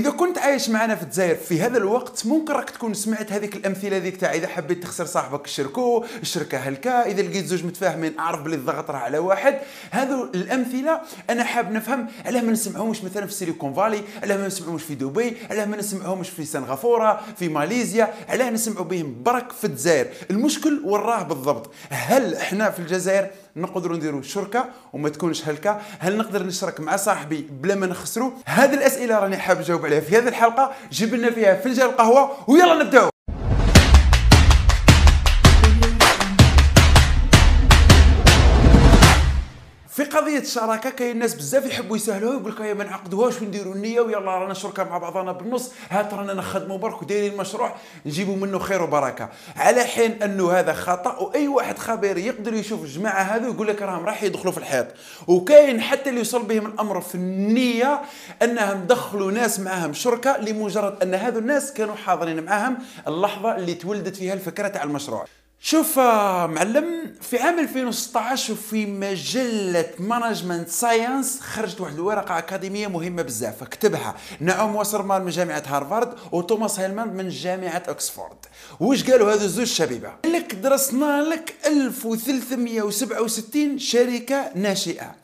إذا كنت عايش معنا في الجزائر في هذا الوقت ممكن راك تكون سمعت هذيك الأمثلة ذيك تاع إذا حبيت تخسر صاحبك شركو الشركة هلكا إذا لقيت زوج متفاهمين أعرف بلي الضغط راه على واحد. هذو الأمثلة أنا حاب نفهم علاه ما نسمعهمش مثلا في سيليكون فالي علاه ما نسمعهمش في دبي علاه ما نسمعهمش في سنغافورة في ماليزيا علاه نسمعوا بهم برك في الجزائر. المشكل وراه بالضبط. هل إحنا في الجزائر نقدروا نديروا شركة وما تكونش هلكة. هل نقدر نشرك مع صاحبي بلا ما نخسروا؟ هذه الأسئلة راني حاب نجاوب عليها في هذه الحلقة. جيب لنا فيها فنجان القهوة ويلا نبدأو. قضيه الشراكه كاين ناس بزاف يحبوا يسهلوها يقول لك ما نعقدوهاش ونديروا النية؟ ويلا رانا شركاء مع بعضنا بالنص. هات رانا نخدموا برك ودايرين المشروع نجيبوا منه خير وبركة. على حين أنه هذا خطأ وأي واحد خبير يقدر يشوف الجماعة هذو يقول لك راهم راح يدخلوا في الحيط. وكاين حتى اللي يوصل بهم الأمر في النية أنهم دخلوا ناس معاهم شركاء لمجرد أن هذو الناس كانوا حاضرين معاهم اللحظة اللي تولدت فيها الفكرة تاع المشروع. شوف آه، معلم في عام 2016 وفي مجلة Management Science خرجت واحد الورقة أكاديمية مهمة بزاف. كتبها نعوم وسرمان من جامعة هارفارد وتوماس هيلمان من جامعة أكسفورد. واش قالوا هذو الزوج شبيبة؟ لك درسنا لك 1367 شركة ناشئة.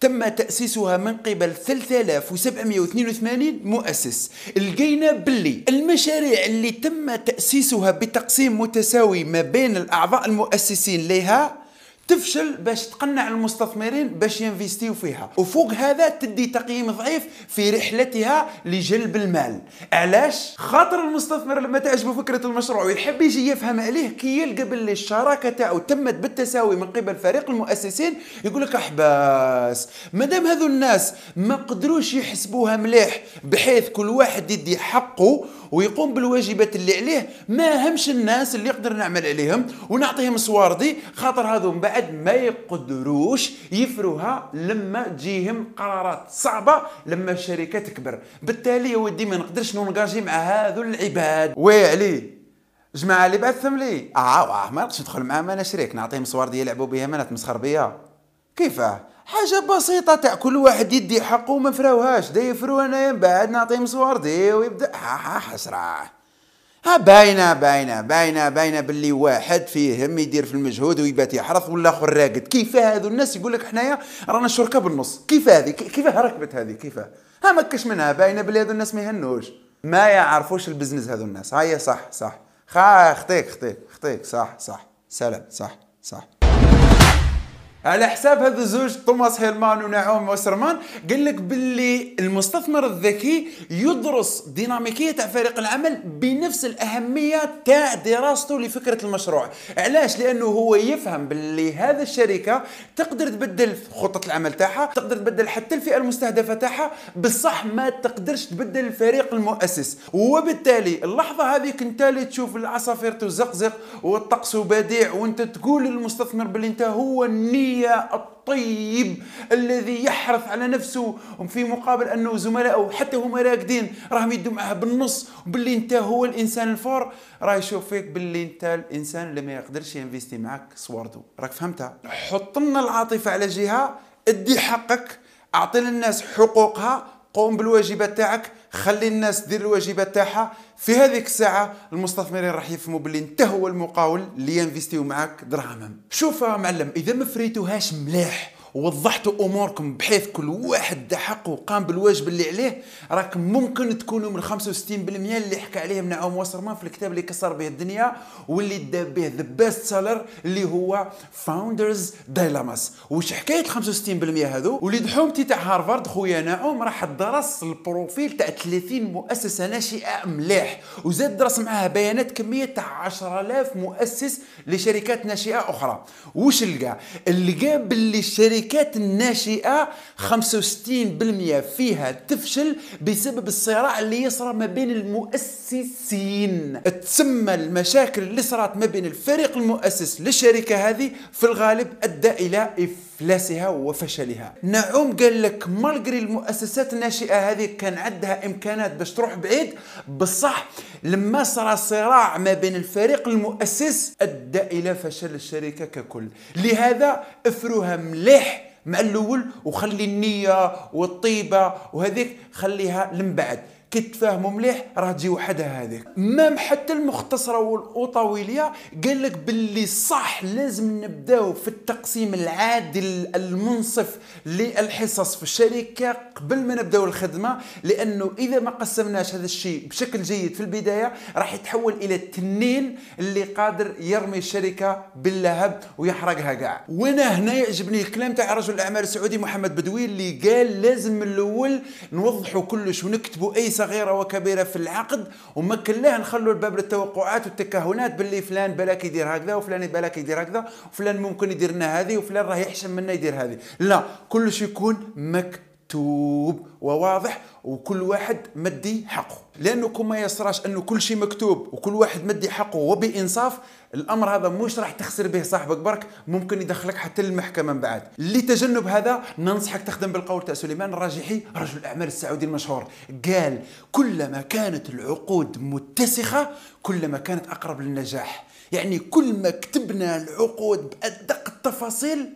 تم تأسيسها من قبل 3782 مؤسس. لقينا باللي المشاريع اللي تم تأسيسها بتقسيم متساوي ما بين الأعضاء المؤسسين لها تفشل باش تقنع المستثمرين باش ينفيستيو فيها. وفوق هذا تدي تقييم ضعيف في رحلتها لجلب المال. علاش؟ خاطر المستثمر لما تعجبه فكرة المشروع ويحب يجي يفهم عليه كي يلقى باللي الشراكة تاعو تمت بالتساوي من قبل فريق المؤسسين يقول لك أحباس مادام هذو الناس ما قدروش يحسبوها مليح بحيث كل واحد يدي حقه ويقوم بالواجبات اللي عليه. ما همش الناس اللي يقدر نعمل عليهم ونعطيهم صواردي خاطر هذو من بعد ما يقدروش يفروها لما تجيهم قرارات صعبة لما الشركة تكبر. بالتالي يا ودي ما نقدرش نونجاجي مع هذو العباد. وي علي جماعة اللي بعثهم لي. آه, آه ما نقدرش ندخل معاهم أنا شريك نعطيهم صواردي يلعبوا بها ما تمسخر بيا كيفاه حاجة بسيطة تاع كل واحد يدي حقه وما فراوهاش. دا يفرو أنايا بعد نعطيهم صواردي ويبدأ. ها حسرة ها باينة باينة باينة باينة باللي واحد فيهم يدير في المجهود ويبات يحرث والآخر راقد. كيف هذو الناس؟ يقول لك حنايا رانا شركة بالنص. كيف هذه؟ كيف ركبت هذه؟ كيف؟ ها مكش منها. باينة باللي هذو الناس ما يهنوش. ما يعرفوش البزنس هذو الناس. هيا صح صح. خا خطيك خطيك خطيك. صح صح. سلام صح صح. على حساب هذا الزوج توماس هيلمان ونعوم وسرمان. قال لك باللي المستثمر الذكي يدرس ديناميكية تاع فريق العمل بنفس الأهمية تاع دراسته لفكرة المشروع. علاش؟ لأنه هو يفهم باللي هذا الشركة تقدر تبدل خطة العمل تاعها تقدر تبدل حتى الفئة المستهدفة تاعها بصح ما تقدرش تبدل الفريق المؤسس. وبالتالي اللحظة هذيك انت اللي تشوف العصافير تزقزق والطقس بديع وانت تقول للمستثمر باللي انت هو النية الطيب الذي يحرص على نفسه. في مقابل أنه زملائه حتى هما راقدين راهم يدوا معاه بالنص وباللي انت هو الإنسان الفور. راه يشوف فيك باللي انت الإنسان اللي ما يقدرش ينفيستي معك صورته راك فهمتها؟ حط لنا العاطفة على جهة ادي حقك أعطي للناس حقوقها قوم بالواجبات تاعك خلي الناس دير الواجبات تاعها. في هذيك الساعة المستثمرين راح يفهموا باللي انت هو المقاول اللي ينفيستيو معك دراهمهم شوف معلم إذا ما فريتوهاش مليح ووضحتوا أموركم بحيث كل واحد دا حقه وقام بالواجب اللي عليه راك ممكن تكونوا من 65% اللي حكى عليهم نعوم وسرمان في الكتاب اللي كسر به الدنيا واللي دا به the best seller اللي هو Founder's Dilemmas وش حكاية 65% هذو؟ وليد حومتي تاع هارفارد خويا نعوم راح درس البروفيل تاع 30 مؤسسة ناشئة مليح. وزاد درس معاها بيانات كمية تاع 10000 مؤسس لشركات ناشئة أخرى. وش لقى؟ لقى باللي الشركة الشركات الناشئة 65% فيها تفشل بسبب الصراع اللي يصرى ما بين المؤسسين. تسمى المشاكل اللي صارت ما بين الفريق المؤسس للشركة هذه في الغالب أدى إلى افلاسها وفشلها. نعوم قال لك مالغري المؤسسات الناشئة هذه كان عندها إمكانات باش تروح بعيد؟ بصح لما صار صراع ما بين الفريق المؤسس أدى إلى فشل الشركة ككل. لهذا افروها مليح مع الأول وخلي النية والطيبة وهذيك خليها من بعد. كي مليح راه تجي وحدها هذيك. مام حتى المختصرة والاوطويليه قال لك باللي صح لازم نبداو في التقسيم العادل المنصف للحصص في الشركة قبل ما نبداو الخدمة لأنه إذا ما قسمناش هذا الشيء بشكل جيد في البداية راح يتحول إلى التنين اللي قادر يرمي الشركة باللهب ويحرقها كاع وأنا هنا يعجبني الكلام تاع رجل الأعمال السعودي محمد بدوي اللي قال لازم من الأول نوضحوا كلش ونكتبوا أي صغيرة وكبيرة في العقد وما كلاه نخلوا الباب للتوقعات والتكهنات باللي فلان بالك يدير هكذا وفلان بالك يدير هكذا وفلان ممكن يدير لنا هذه وفلان راه يحشم منا يدير هذه. لا كلش يكون مكتوب وواضح وكل واحد مدي حقه. لأنه كون ما يصراش أنه كل شيء مكتوب وكل واحد مدي حقه وبإنصاف الأمر هذا مش راح تخسر به صاحبك برك ممكن يدخلك حتى للمحكمة من بعد. لتجنب هذا ننصحك تخدم بالقول تاع سليمان الراجحي رجل الأعمال السعودي المشهور. قال كلما كانت العقود متسخة كلما كانت أقرب للنجاح. يعني كل ما كتبنا العقود بأدق التفاصيل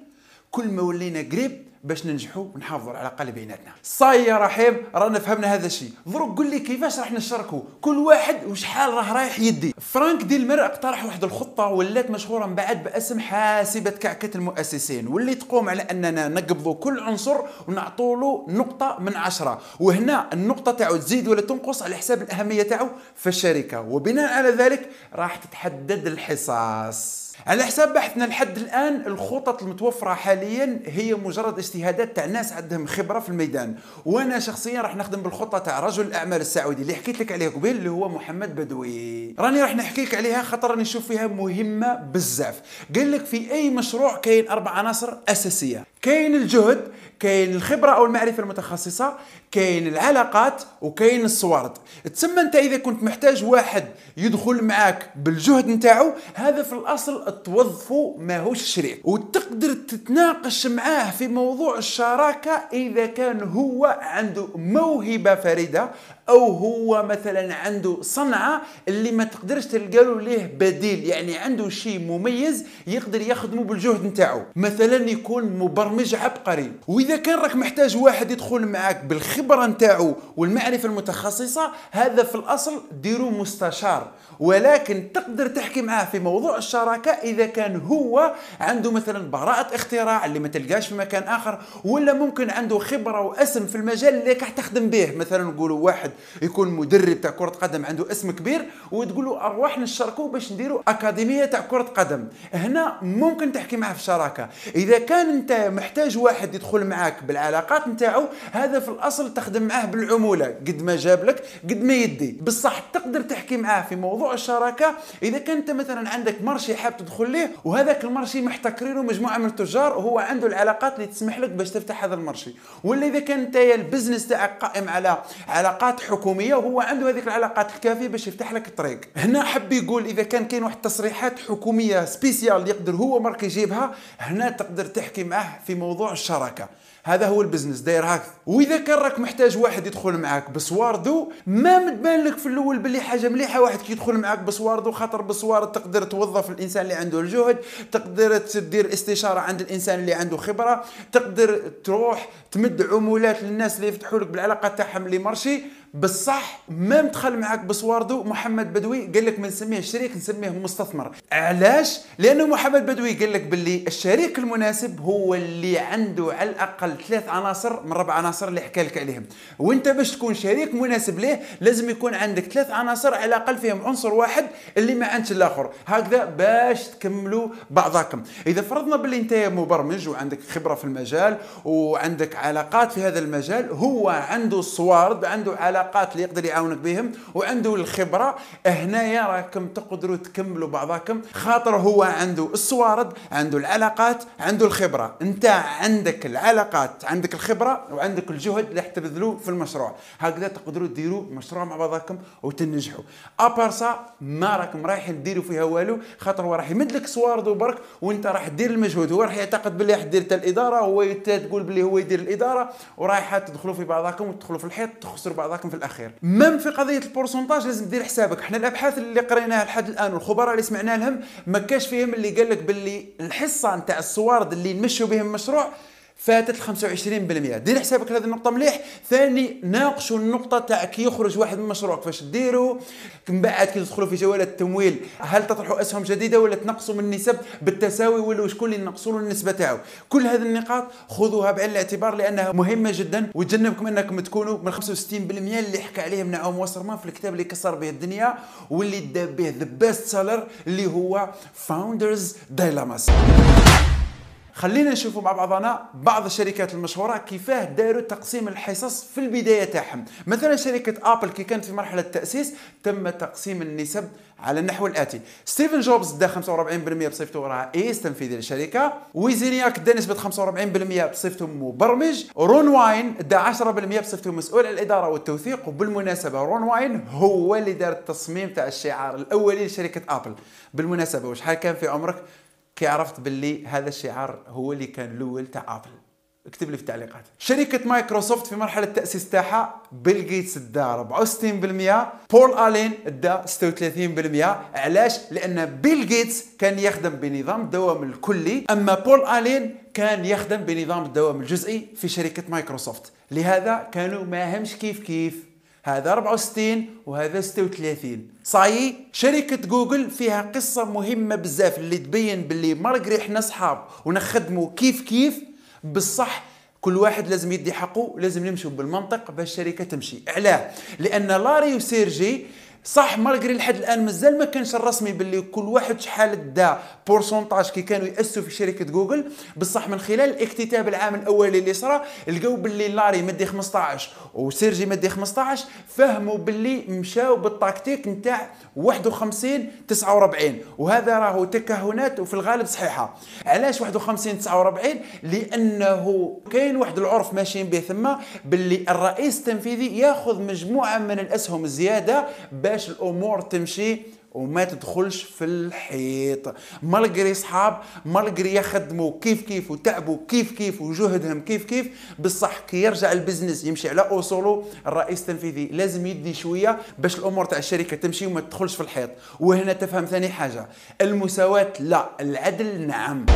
كل ما ولينا قريب باش ننجحوا ونحافظوا على العلاقه اللي بيناتنا. صاي يا رحيم رانا فهمنا هذا الشيء. دروك قول لي كيفاش راح نشاركوا؟ كل واحد وشحال راه رايح يدي. فرانك ديلمر اقترح واحد الخطة ولات مشهورة من بعد باسم حاسبة كعكة المؤسسين واللي تقوم على أننا نقبضوا كل عنصر ونعطوا له نقطة من عشرة. وهنا النقطة تاعو تزيد ولا تنقص على حساب الأهمية تاعو في الشركة. وبناء على ذلك راح تتحدد الحصص. على حساب بحثنا لحد الآن الخطط المتوفرة حاليا هي مجرد اجتهادات تاع ناس عندهم خبرة في الميدان. وأنا شخصيا راح نخدم بالخطة تاع رجل الأعمال السعودي اللي حكيت لك عليه قبل اللي هو محمد بدوي. راني راح نحكي لك عليها خاطر راني نشوف فيها مهمة بزاف. قال لك في أي مشروع كاين أربع عناصر أساسية. كاين الجهد كاين الخبرة أو المعرفة المتخصصة كاين العلاقات وكاين الصوارد تسمى أنت إذا كنت محتاج واحد يدخل معاك بالجهد نتاعو هذا في الأصل توظفه ماهوش شريك وتقدر تتناقش معاه في موضوع الشراكة إذا كان هو عنده موهبة فريدة أو هو مثلا عنده صنعة اللي ما تقدرش تلقى ليه بديل. يعني عنده شيء مميز يقدر يخدمه بالجهد نتاعو. مثلا يكون مبرمج عبقري. وإذا كان راك محتاج واحد يدخل معك بالخبرة نتاعو والمعرفة المتخصصة هذا في الأصل ديرو مستشار. ولكن تقدر تحكي معاه في موضوع الشراكة إذا كان هو عنده مثلا براءة اختراع اللي ما تلقاش في مكان آخر ولا ممكن عنده خبرة واسم في المجال اللي راح تخدم به. مثلا نقولوا واحد يكون مدرب تاع كرة قدم عنده اسم كبير وتقول له أرواح نشاركوا باش نديروا أكاديمية تاع كرة قدم. هنا ممكن تحكي معاه في الشراكه إذا كان أنت محتاج واحد يدخل معاك بالعلاقات نتاعو هذا في الأصل تخدم معاه بالعمولة. قد ما جاب لك قد ما يدي. بصح تقدر تحكي معاه في موضوع الشراكة إذا كنت مثلا عندك مرشي حاب تدخل ليه وهذاك المرشي محتكرينه مجموعة من التجار وهو عنده العلاقات اللي تسمح لك باش تفتح هذا المرشي. ولا إذا كان أنت ال business تاعك قائم على علاقات حكومية وهو عنده هذيك العلاقات الكافية باش يفتح لك الطريق. هنا حب يقول إذا كان كاين واحد التصريحات حكومية spéciale يقدر هو برك يجيبها هنا تقدر تحكي معه في موضوع الشراكة. هذا هو ال business. داير هكذا وإذا كان راك محتاج واحد يدخل معاك بصواردو ما متبان لك في الأول باللي حاجة مليحة واحد كي يدخل معاك بصواردو خاطر بصوارد تقدر توظف الإنسان اللي عنده الجهد تقدر تدير استشارة عند الإنسان اللي عنده خبرة تقدر تروح تمد عمولات للناس اللي يفتحوا لك بالعلاقات تاعهم اللي مرشي بصح ما مدخل معك بصواردو محمد بدوي؟ قال لك ما نسميه شريك نسميه مستثمر. علاش؟ لأنه محمد بدوي قال لك باللي الشريك المناسب هو اللي عنده على الأقل ثلاث عناصر من ربع عناصر اللي حكى لك عليهم. وأنت باش تكون شريك مناسب ليه لازم يكون عندك ثلاث عناصر على الأقل فيهم عنصر واحد اللي ما عندش الآخر. هكذا باش تكملوا بعضكم إذا فرضنا باللي أنت مبرمج وعندك خبرة في المجال وعندك علاقات في هذا المجال هو عنده الصوارد عنده علاقات العلاقات اللي يقدر يعاونك بهم وعنده الخبرة. هنايا راكم تقدروا تكملوا بعضكم خاطر هو عنده الصوارد عنده العلاقات عنده الخبرة. انت عندك العلاقات عندك الخبرة وعندك الجهد اللي تبذلوه في المشروع. هكذا تقدروا ديروا مشروع مع بعضكم وتنجحوا. à part ça ما راكم رايحين ديروا فيها والو. خاطر هو راح يمد لك صوارد برك وانت راح دير المجهود. هو راح يعتقد باللي راح دير الإدارة هو تقول باللي هو يدير الإدارة ورايحة تدخلوا في بعضكم وتدخلوا في الحيط تخسروا بعضكم في الأخير. مم في قضية ال pourcentage لازم دير حسابك. إحنا الأبحاث اللي قريناها لحد الآن والخبراء اللي سمعنا لهم ما كاش فيهم اللي قال لك باللي الحصة نتاع الصوارد اللي نمشوا بهم المشروع فاتت ال 25% دير حسابك هذه النقطة مليح. ثاني ناقشوا النقطة تاع كي يخرج واحد من المشروع كيفاش ديروا؟ من بعد كي تدخلوا في جوالات التمويل هل تطرحوا أسهم جديدة ولا تنقصوا من النسب؟ بالتساوي ولا شكون اللي ينقصوا له النسبة تاعو؟ كل هذه النقاط خذوها بعين الاعتبار لأنها مهمة جدا. وتجنبكم أنكم تكونوا من 65% اللي حكى عليهم نعوم وسرمان في الكتاب اللي كسر به الدنيا واللي دا به the best seller اللي هو Founder's Dilemmas خلينا نشوفوا مع بعضنا بعض الشركات المشهورة كيفاه داروا تقسيم الحصص في البداية تاعهم. مثلا شركة ابل كي كانت في مرحلة التأسيس تم تقسيم النسب على النحو الآتي. ستيفن جوبز دا 45% بصفته رئيس تنفيذي للشركه ويزينياك دا نسبة 45% بصفته مبرمج. رون واين دا 10% بصفته مسؤول عن الإدارة والتوثيق. وبالمناسبة رون واين هو اللي دار التصميم تاع الشعار الأولي لشركة ابل بالمناسبة وشحال كان في عمرك؟ كي عرفت باللي هذا الشعار هو اللي كان الأول تاع ابل اكتب لي في التعليقات. شركة مايكروسوفت في مرحلة التأسيس تاعها بيل جيتس دا 64% بول الين دا 36% علاش؟ لأن بيل جيتس كان يخدم بنظام الدوام الكلي أما بول الين كان يخدم بنظام الدوام الجزئي في شركة مايكروسوفت. لهذا كانوا ما همش كيف كيف. هذا 64 وهذا 36 صاي شركة جوجل فيها قصة مهمة بزاف اللي تبين باللي malgré إحنا صحاب ونخدموا كيف كيف. بالصح كل واحد لازم يدي حقه لازم نمشوا بالمنطق باش الشركة تمشي. علاه؟ لأن لاري وسيرجي صح malgré لحد الآن مازال ما كانش الرسمي باللي كل واحد شحال de pourcentage كي كانوا يأسسوا في شركة جوجل. بصح من خلال الاكتتاب العام الأولي اللي صرا لقاو باللي لاري مدي 15 وسيرجي مدي 15 فهموا باللي مشاو بالتكتيك نتاع 51 49 وهذا راهو تكهنات وفي الغالب صحيحة. علاش 51 49 لأنه كاين واحد العرف ماشيين به ثم باللي الرئيس التنفيذي ياخذ مجموعة من الأسهم زياده باش الأمور تمشي وما تدخلش في الحيط. malgré صحاب malgré يخدموا كيف كيف وتعبوا كيف كيف وجهدهم كيف كيف بصح كي يرجع ال business يمشي على اصوله الرئيس التنفيذي لازم يدي شوية باش الأمور تاع الشركة تمشي وما تدخلش في الحيط. وهنا تفهم ثاني حاجة المساواة لا العدل نعم.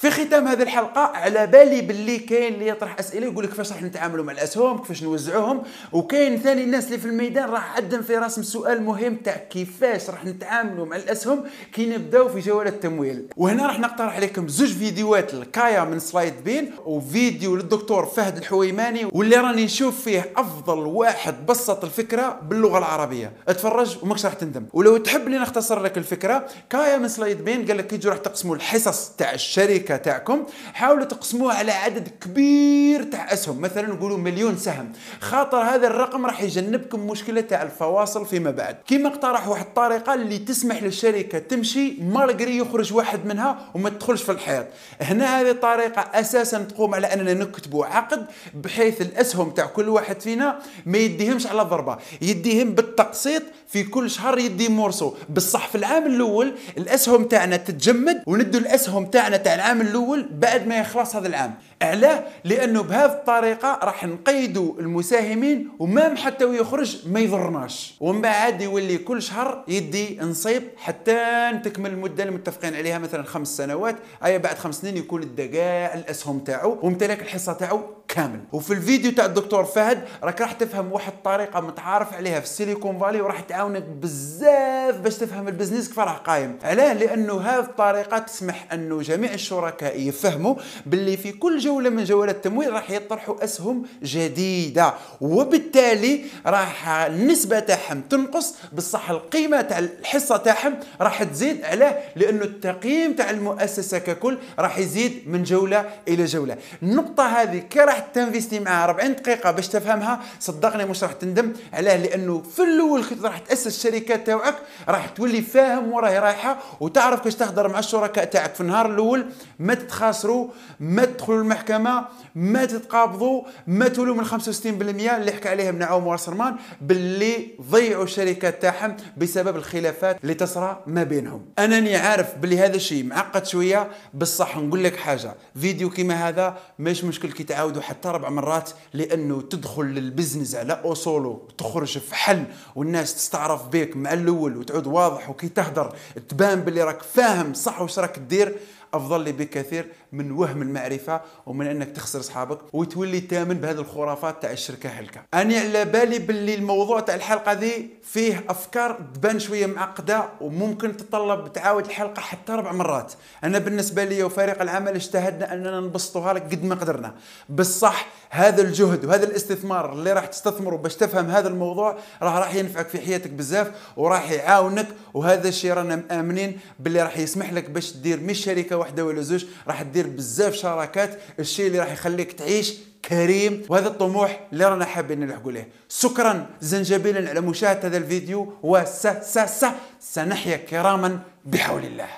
في ختام هذه الحلقة على بالي باللي كاين اللي يطرح أسئلة يقول لك كيفاش راح نتعاملوا مع الأسهم كيفاش نوزعوهم؟ وكاين ثاني الناس اللي في الميدان راح عندهم في راسهم سؤال مهم تاع كيفاش راح نتعاملوا مع الأسهم كي نبداو في جولات التمويل. وهنا راح نقترح عليكم زوج فيديوهات لكايا من Slidebean وفيديو للدكتور فهد الحويماني واللي راني نشوف فيه أفضل واحد بسط الفكرة باللغة العربية. اتفرج وماكش راح تندم. ولو تحب لي نختصر لك الفكرة كايا من Slidebean قال لك كي راح تقسموا الحصص تاع الشركة الشركة تاعكم حاولوا تقسموها على عدد كبير تاع أسهم. مثلا نقولوا مليون سهم. خاطر هذا الرقم راح يجنبكم مشكلة تاع الفواصل فيما بعد. كيما اقترح واحد الطريقة اللي تسمح للشركة تمشي مالغري يخرج واحد منها وما تدخلش في الحيط. هنا هذه الطريقة أساسا تقوم على أننا نكتبوا عقد بحيث الأسهم تاع كل واحد فينا ما يديهمش على ضربه يديهم بالتقسيط في كل شهر يدي مورسو. بصح في العام الأول الأسهم تاعنا تتجمد وندوا الأسهم تاعنا تاع العام الأول بعد ما يخلص هذا العام. علاه لأنه بهذه الطريقة راح نقيدوا المساهمين ومام حتى ويخرج ما يضرناش. ومن بعد يولي كل شهر يدي نصيب حتى تكمل المدة اللي متفقين عليها مثلا خمس سنوات. اي بعد خمس سنين يكون ادى كاع الأسهم تاعو وامتلك الحصة تاعو كامل. وفي الفيديو تاع الدكتور فهد راك راح تفهم واحد الطريقة متعارف عليها في السيليكون فالي وراح تعاونك بزاف باش تفهم البزنس كيف راه قايم. علاه لأنه هذه الطريقة تسمح أنه جميع الشركاء يفهموا باللي في كل جولة من جولات التمويل راح يطرحوا أسهم جديدة وبالتالي راح النسبة تاعهم تنقص بصح القيمة تاع الحصة تاعهم راح تزيد علاه لأنه التقييم تاع المؤسسة ككل راح يزيد من جولة إلى جولة. النقطة هذه كي راح تنفيستي معها 40 دقيقة باش تفهمها صدقني مش راح تندم علاه لأنه في الأول كنت راح تأسس الشركات تاعك راح تولي فاهم وراهي رايحة وتعرف كيفاش تهضر مع الشركاء تاعك في النهار الأول ما تتخاسروا ما تدخلوا المحكمة ما تتقابضوا ما تولوا من 65% اللي حكى عليهم نعوم وارسرمان باللي ضيعوا الشركات تاعهم بسبب الخلافات اللي تصرى ما بينهم. أنني عارف باللي هذا الشيء معقد شوية بصح نقول لك حاجة. فيديو كيما هذا مش مشكل كي تعاودوا حتى أربع مرات لأنه تدخل للبزنس على اصوله تخرج في حل والناس تستعرف بك مع الأول وتعود واضح وكي تهدر تبان باللي راك فاهم صح واش راك دير. أفضل لي بكثير من وهم المعرفة ومن أنك تخسر أصحابك وتولي تامن بهذه الخرافات تاع الشركة هلكه اني على بالي باللي الموضوع تاع الحلقة ذي فيه أفكار تبان شوية معقدة وممكن تتطلب تعاود الحلقة حتى أربع مرات. أنا بالنسبة لي وفريق العمل اجتهدنا أننا نبسطوها لك قد ما قدرنا. بالصح هذا الجهد وهذا الاستثمار اللي راح تستثمره باش تفهم هذا الموضوع راه راح ينفعك في حياتك بزاف وراح يعاونك وهذا الشيء رانا مآمنين باللي راح يسمح لك باش تدير مش شركة واحدة ولا زوج راح تدير بزاف شراكات الشيء اللي راح يخليك تعيش كريم. وهذا الطموح اللي رانا حابين نلحقوا له شكرا زنجبيلا على مشاهدة هذا الفيديو وس س س سنحيا كراما بحول الله.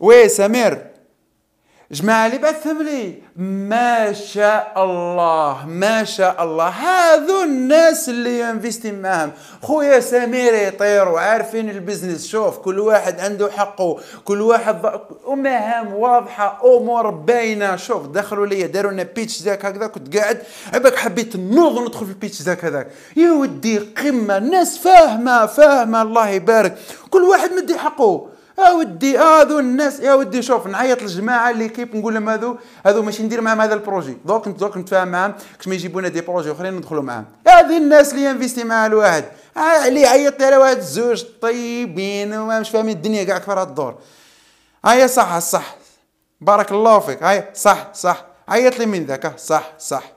oui سمير. جماعة اللي بعثهم لي ما شاء الله ما شاء الله. هذو الناس اللي يـ investi معاهم. خويا سمير يطير وعارفين ال business. شوف كل واحد عنده حقه كل واحد ومهام واضحة أمور باينة. شوف دخلوا لي داروا لنا pitch ذاك هكذا كنت قاعد عباك حبيت نوض وندخل في ال pitch ذاك هذاك. يا ودي قمة الناس فاهمة فاهمة الله يبارك. كل واحد مدي حقه. يا ودي هذو الناس يا ودي شوف نعيط للجماعة اللي كيف نقول لهم هذو هذو ماشي ندير معاهم هذا البروجي. دوك دوك نتفاهم معاهم كش ما يجيبونا دي بروجي أخرين ندخلوا معاهم. هذه الناس اللي انفيستي مع الواحد. اللي عيط على واحد زوج طيبين وما مش فاهمين الدنيا كاع كفر الدور هيا صح صح. بارك الله فيك. هيا صح صح. عيط لي من ذاك. صح صح.